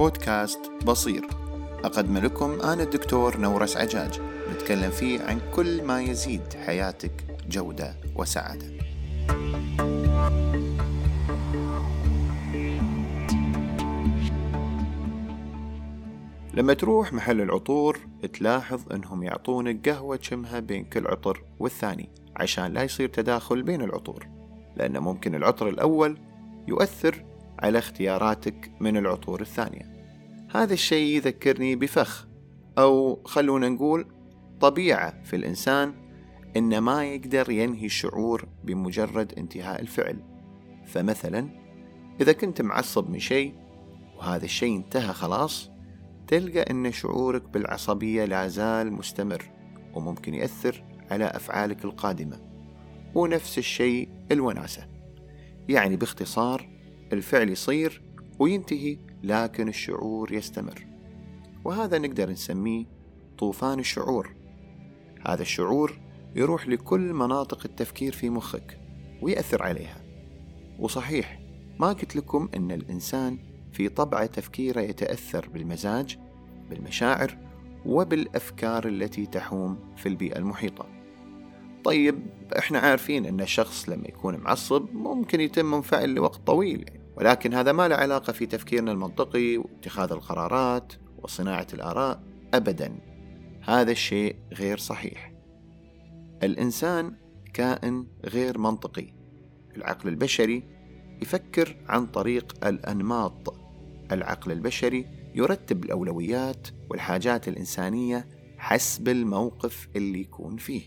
بودكاست بصير. أقدم لكم أنا الدكتور نورس عجاج نتكلم فيه عن كل ما يزيد حياتك جودة وسعادة. لما تروح محل العطور تلاحظ إنهم يعطونك قهوة تشمها بين كل عطر والثاني عشان لا يصير تداخل بين العطور لأن ممكن العطر الأول يؤثر على اختياراتك من العطور الثانية. هذا الشيء يذكرني بفخ أو خلونا نقول طبيعة في الإنسان إن ما يقدر ينهي الشعور بمجرد انتهاء الفعل. فمثلا إذا كنت معصب من شيء وهذا الشيء انتهى خلاص تلقى أن شعورك بالعصبية لا زال مستمر وممكن يأثر على أفعالك القادمة. ونفس الشيء الوناسة. يعني باختصار الفعل يصير وينتهي لكن الشعور يستمر. وهذا نقدر نسميه طوفان الشعور. هذا الشعور يروح لكل مناطق التفكير في مخك ويأثر عليها. وصحيح ما قلت لكم أن الإنسان في طبع تفكيره يتأثر بالمزاج بالمشاعر وبالأفكار التي تحوم في البيئة المحيطة. طيب إحنا عارفين إن الشخص لما يكون معصب ممكن يتم منفعل لوقت طويل. يعني ولكن هذا ما له علاقة في تفكيرنا المنطقي واتخاذ القرارات وصناعة الآراء أبدا. هذا الشيء غير صحيح. الإنسان كائن غير منطقي. العقل البشري يفكر عن طريق الأنماط. العقل البشري يرتب الأولويات والحاجات الإنسانية حسب الموقف اللي يكون فيه.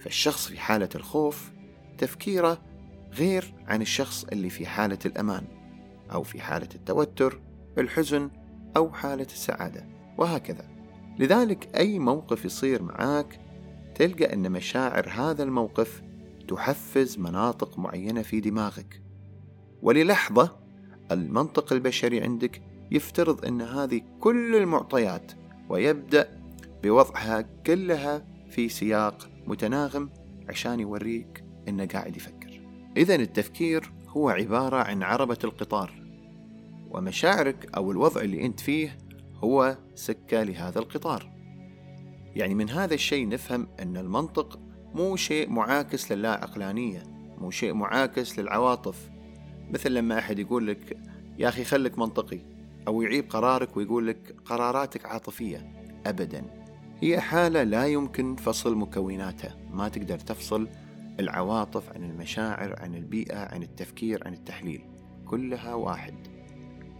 فالشخص في حالة الخوف تفكيره غير عن الشخص اللي في حالة الأمان. أو في حالة التوتر الحزن أو حالة السعادة وهكذا. لذلك أي موقف يصير معاك تلقى أن مشاعر هذا الموقف تحفز مناطق معينة في دماغك. وللحظة المنطق البشري عندك يفترض أن هذه كل المعطيات ويبدأ بوضعها كلها في سياق متناغم عشان يوريك أنه قاعد يفكر. إذا التفكير هو عبارة عن عربة القطار. ومشاعرك أو الوضع اللي أنت فيه هو سكة لهذا القطار. يعني من هذا الشيء نفهم أن المنطق مو شيء معاكس للا عقلانية مو شيء معاكس للعواطف. مثل لما أحد يقول لك يا أخي خلك منطقي. أو يعيب قرارك ويقول لك قراراتك عاطفية. أبدا. هي حالة لا يمكن فصل مكوناتها. ما تقدر تفصل العواطف عن المشاعر عن البيئة عن التفكير عن التحليل. كلها واحد.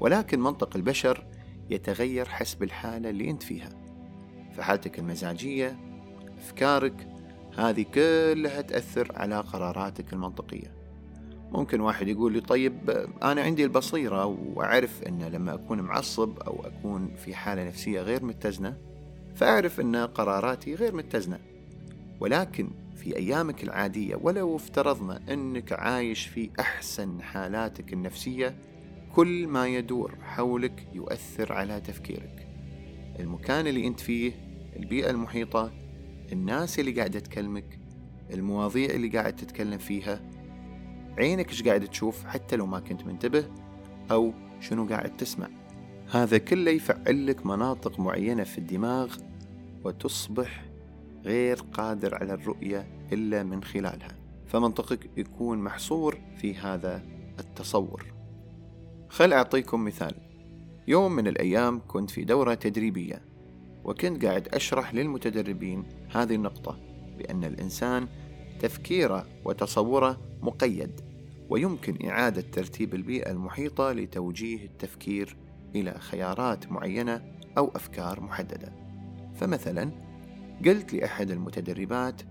ولكن منطق البشر يتغير حسب الحالة اللي أنت فيها. فحالتك المزاجية أفكارك هذه كلها تأثر على قراراتك المنطقية. ممكن واحد يقول لي طيب أنا عندي البصيرة وأعرف أن لما أكون معصب أو أكون في حالة نفسية غير متزنة فأعرف أن قراراتي غير متزنة. ولكن في أيامك العادية ولو افترضنا أنك عايش في أحسن حالاتك النفسية كل ما يدور حولك يؤثر على تفكيرك. المكان اللي أنت فيه البيئة المحيطة الناس اللي قاعدة تكلمك المواضيع اللي قاعد تتكلم فيها. عينك إيش قاعد تشوف حتى لو ما كنت منتبه؟ أو شنو قاعد تسمع؟ هذا كله يفعل لك مناطق معينة في الدماغ وتصبح غير قادر على الرؤية إلا من خلالها. فمنطقك يكون محصور في هذا التصور. خل أعطيكم مثال. يوم من الأيام كنت في دورة تدريبية وكنت قاعد أشرح للمتدربين هذه النقطة بأن الإنسان تفكيره وتصوره مقيد ويمكن إعادة ترتيب البيئة المحيطة لتوجيه التفكير إلى خيارات معينة أو أفكار محددة. فمثلا قلت لأحد المتدربات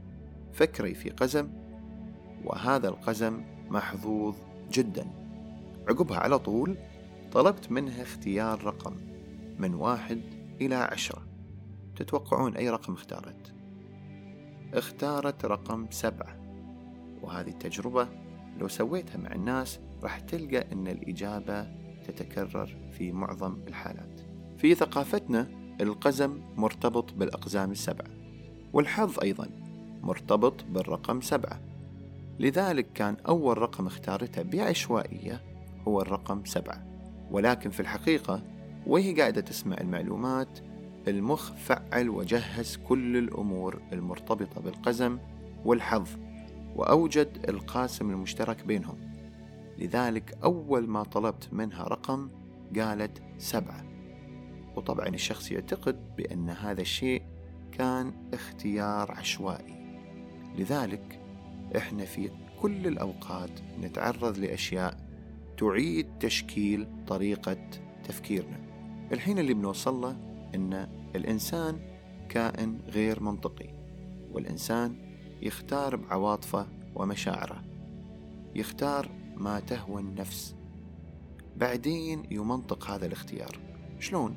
فكري في قزم وهذا القزم محظوظ جدا. عقبها على طول طلبت منها اختيار رقم من واحد إلى عشرة. تتوقعون أي رقم اختارت؟ اختارت رقم سبعة. وهذه التجربة لو سويتها مع الناس راح تلقى أن الإجابة تتكرر في معظم الحالات. في ثقافتنا القزم مرتبط بالأقزام السبعة والحظ أيضا مرتبط بالرقم سبعة. لذلك كان أول رقم اختارته بعشوائية هو الرقم سبعة. ولكن في الحقيقة وهي قاعدة تسمع المعلومات المخ فعل وجهز كل الأمور المرتبطة بالقزم والحظ وأوجد القاسم المشترك بينهم. لذلك أول ما طلبت منها رقم قالت سبعة. وطبعا الشخص يعتقد بأن هذا الشيء كان اختيار عشوائي. لذلك إحنا في كل الأوقات نتعرض لأشياء تعيد تشكيل طريقة تفكيرنا الحين اللي بنوصل له أن الإنسان كائن غير منطقي والإنسان يختار بعواطفه ومشاعره يختار ما تهوى النفس بعدين يمنطق هذا الاختيار شلون؟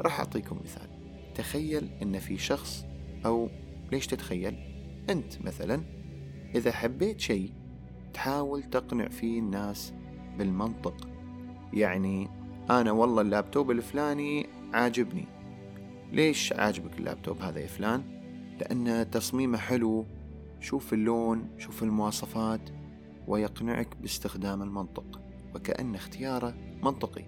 راح أعطيكم مثال تخيل أن في شخص أو ليش تتخيل؟ أنت مثلا إذا حبيت شيء تحاول تقنع فيه الناس بالمنطق. يعني أنا والله اللابتوب الفلاني عاجبني. ليش عاجبك اللابتوب هذا يا فلان؟ لأن تصميمه حلو. شوف اللون شوف المواصفات ويقنعك باستخدام المنطق وكأن اختياره منطقي.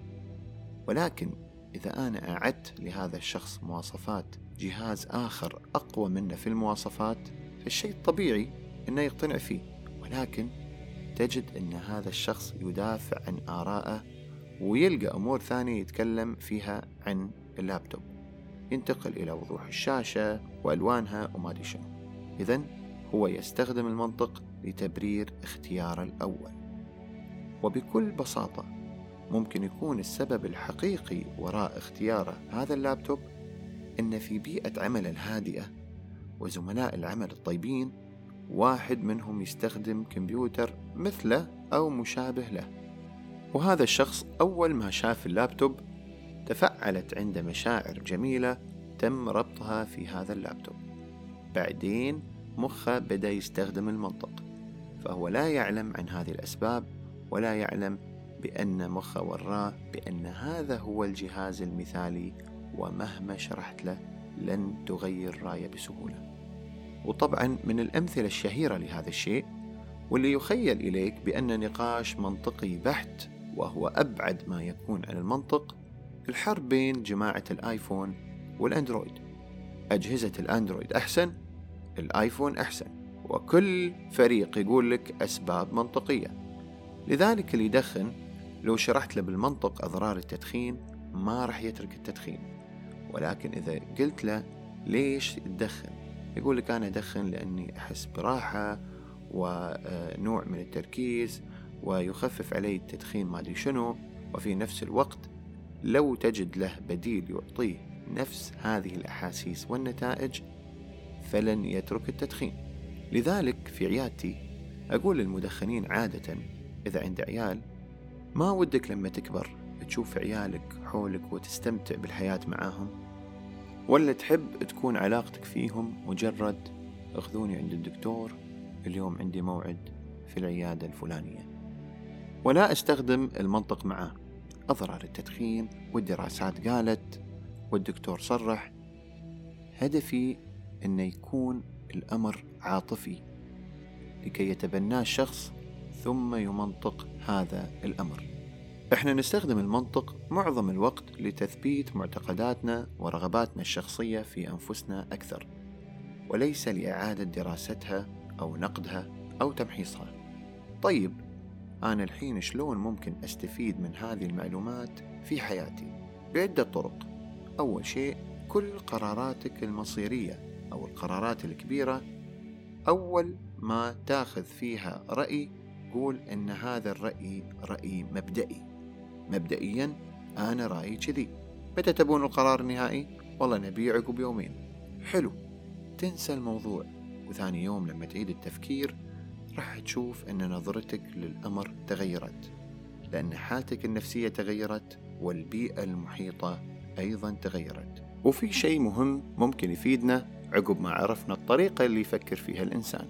ولكن إذا أنا أعدت لهذا الشخص مواصفات جهاز آخر أقوى منه في المواصفات فالشيء الطبيعي أنه يقتنع فيه. ولكن تجد أن هذا الشخص يدافع عن آرائه ويلقى أمور ثانية يتكلم فيها عن اللابتوب. ينتقل إلى وضوح الشاشة وألوانها وما أدري شنو. إذا هو يستخدم المنطق لتبرير اختياره الأول. وبكل بساطة ممكن يكون السبب الحقيقي وراء اختياره هذا اللابتوب إن في بيئة عمل الهادئة وزملاء العمل الطيبين واحد منهم يستخدم كمبيوتر مثله أو مشابه له. وهذا الشخص أول ما شاف اللابتوب تفعلت عنده مشاعر جميلة تم ربطها في هذا اللابتوب. بعدين مخه بدأ يستخدم المنطق فهو لا يعلم عن هذه الأسباب ولا يعلم بأن مخه وراه بأن هذا هو الجهاز المثالي ومهما شرحت له لن تغير رأيه بسهولة. وطبعا من الأمثلة الشهيرة لهذا الشيء واللي يخيل إليك بأن نقاش منطقي بحت وهو أبعد ما يكون عن المنطق الحرب بين جماعة الآيفون والأندرويد. أجهزة الأندرويد أحسن الآيفون أحسن وكل فريق يقول لك أسباب منطقية. لذلك اللي يدخن لو شرحت له بالمنطق أضرار التدخين ما راح يترك التدخين. ولكن إذا قلت له ليش تدخن؟ يقول لك أنا أدخن لأني أحس براحة ونوع من التركيز ويخفف علي التدخين ما أدري شنو. وفي نفس الوقت لو تجد له بديل يعطيه نفس هذه الأحاسيس والنتائج فلن يترك التدخين. لذلك في عيادتي أقول للمدخنين عادة إذا عند عيال ما ودك لما تكبر تشوف عيالك حولك وتستمتع بالحياة معاهم؟ ولا تحب تكون علاقتك فيهم مجرد أخذوني عند الدكتور؟ اليوم عندي موعد في العيادة الفلانية. ولا أستخدم المنطق معاه. أضرار التدخين والدراسات قالت والدكتور صرح هدفي أن يكون الأمر عاطفي لكي يتبناه الشخص ثم يمنطق هذا الأمر. إحنا نستخدم المنطق معظم الوقت لتثبيت معتقداتنا ورغباتنا الشخصية في أنفسنا أكثر وليس لإعادة دراستها أو نقدها أو تمحيصها طيب أنا الحين شلون ممكن أستفيد من هذه المعلومات في حياتي؟ بعدة طرق. أول شيء كل قراراتك المصيرية أو القرارات الكبيرة أول ما تاخذ فيها رأي قول أن هذا الرأي رأي مبدئي. مبدئيا أنا رأيي كذي. متى تبون القرار النهائي؟ والله نبي عقب يومين حلو. تنسى الموضوع. وثاني يوم لما تعيد التفكير راح تشوف أن نظرتك للأمر تغيرت لأن حالتك النفسية تغيرت والبيئة المحيطة أيضا تغيرت. وفي شيء مهم ممكن يفيدنا عقب ما عرفنا الطريقة اللي يفكر فيها الإنسان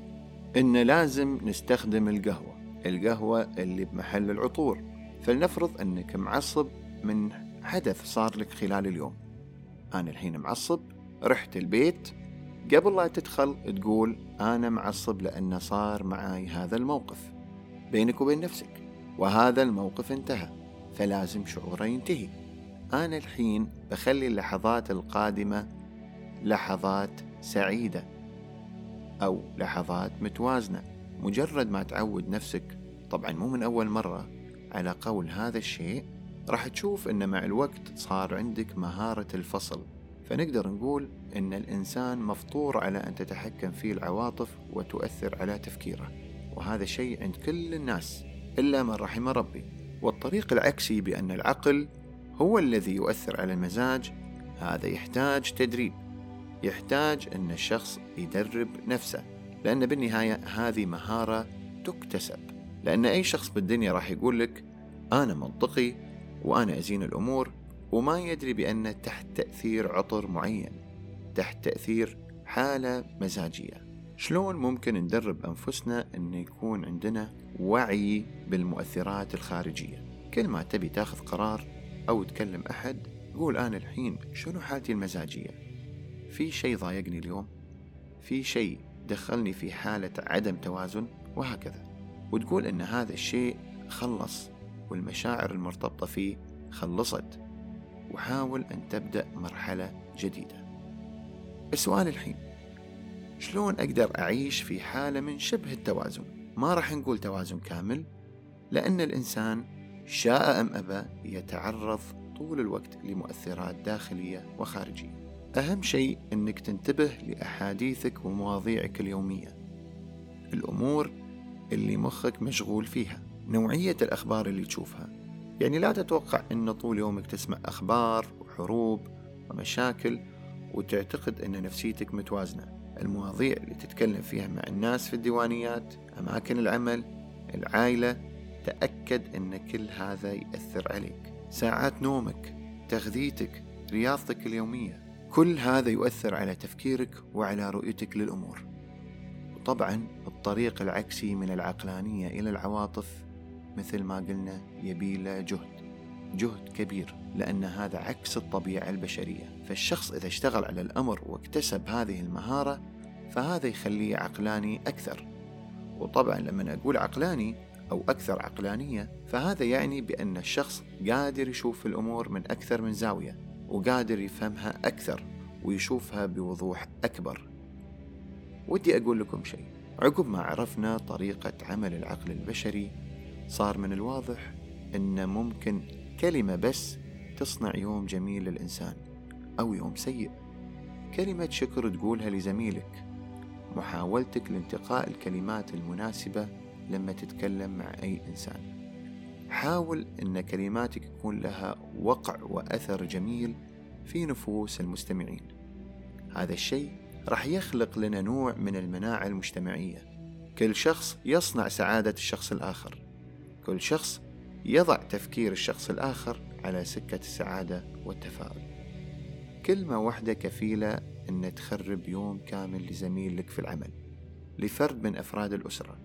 إن لازم نستخدم القهوة القهوة اللي بمحل العطور. فلنفرض أنك معصب من حدث صار لك خلال اليوم. أنا الحين معصب رحت البيت قبل لا تدخل تقول أنا معصب لأن صار معاي هذا الموقف. بينك وبين نفسك وهذا الموقف انتهى فلازم شعوره ينتهي. أنا الحين بخلي اللحظات القادمة لحظات سعيدة أو لحظات متوازنة. مجرد ما تعود نفسك طبعا مو من أول مرة على قول هذا الشيء راح تشوف أن مع الوقت صار عندك مهارة الفصل. فنقدر نقول أن الإنسان مفطور على أن تتحكم فيه العواطف وتؤثر على تفكيره وهذا شيء عند كل الناس إلا من رحم ربي. والطريق العكسي بأن العقل هو الذي يؤثر على المزاج هذا يحتاج تدريب. يحتاج أن الشخص يدرب نفسه لأن بالنهاية هذه مهارة تكتسب. لأن أي شخص بالدنيا راح يقول لك أنا منطقي وأنا أزين الأمور وما يدري بأنه تحت تأثير عطر معين تحت تأثير حالة مزاجية. شلون ممكن ندرب أنفسنا أن يكون عندنا وعي بالمؤثرات الخارجية؟ كل ما تبي تاخذ قرار أو تكلم أحد قول أنا الحين شنو حالتي المزاجية؟ في شيء ضايقني اليوم؟ في شيء دخلني في حالة عدم توازن؟ وهكذا. وتقول أن هذا الشيء خلص والمشاعر المرتبطة فيه خلصت. وحاول أن تبدأ مرحلة جديدة. السؤال الحين شلون أقدر أعيش في حالة من شبه التوازن؟ ما راح نقول توازن كامل لأن الإنسان شاء أم أبى يتعرض طول الوقت لمؤثرات داخلية وخارجية. أهم شيء أنك تنتبه لأحاديثك ومواضيعك اليومية. الأمور اللي مخك مشغول فيها نوعية الأخبار اللي تشوفها يعني لا تتوقع أن طول يومك تسمع أخبار وحروب ومشاكل وتعتقد أن نفسيتك متوازنة. المواضيع اللي تتكلم فيها مع الناس في الديوانيات أماكن العمل العائلة تأكد أن كل هذا يأثر عليك. ساعات نومك تغذيتك رياضتك اليومية كل هذا يؤثر على تفكيرك وعلى رؤيتك للأمور. وطبعا الطريق العكسي من العقلانية إلى العواطف مثل ما قلنا يبيله جهد. جهد كبير لأن هذا عكس الطبيعة البشرية. فالشخص إذا اشتغل على الأمر واكتسب هذه المهارة فهذا يخليه عقلاني أكثر. وطبعا لما أقول عقلاني أو أكثر عقلانية فهذا يعني بأن الشخص قادر يشوف الأمور من أكثر من زاوية وقادر يفهمها أكثر ويشوفها بوضوح أكبر. ودي أقول لكم شيء. عقب ما عرفنا طريقة عمل العقل البشري صار من الواضح أن ممكن كلمة بس تصنع يوم جميل للإنسان أو يوم سيء. كلمة شكر تقولها لزميلك. محاولتك لانتقاء الكلمات المناسبة لما تتكلم مع أي إنسان. حاول أن كلماتك يكون لها وقع وأثر جميل في نفوس المستمعين. هذا الشيء راح يخلق لنا نوع من المناعة المجتمعية. كل شخص يصنع سعادة الشخص الآخر. كل شخص يضع تفكير الشخص الآخر على سكة السعادة والتفاؤل. كلمة واحدة كفيلة أن تخرب يوم كامل لزميل لك في العمل لفرد من أفراد الأسرة.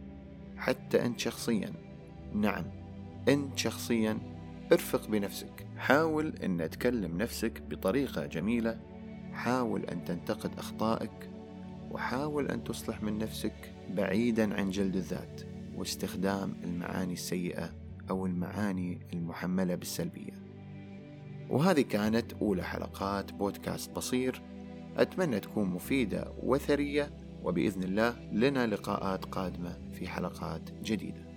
حتى أنت شخصيا نعم أنت شخصيا ارفق بنفسك. حاول أن تكلم نفسك بطريقة جميلة. حاول أن تنتقد أخطائك وحاول أن تصلح من نفسك بعيدا عن جلد الذات. واستخدام المعاني السيئة أو المعاني المحملة بالسلبية. وهذه كانت أولى حلقات بودكاست بصير. أتمنى تكون مفيدة وثرية وبإذن الله لنا لقاءات قادمة في حلقات جديدة.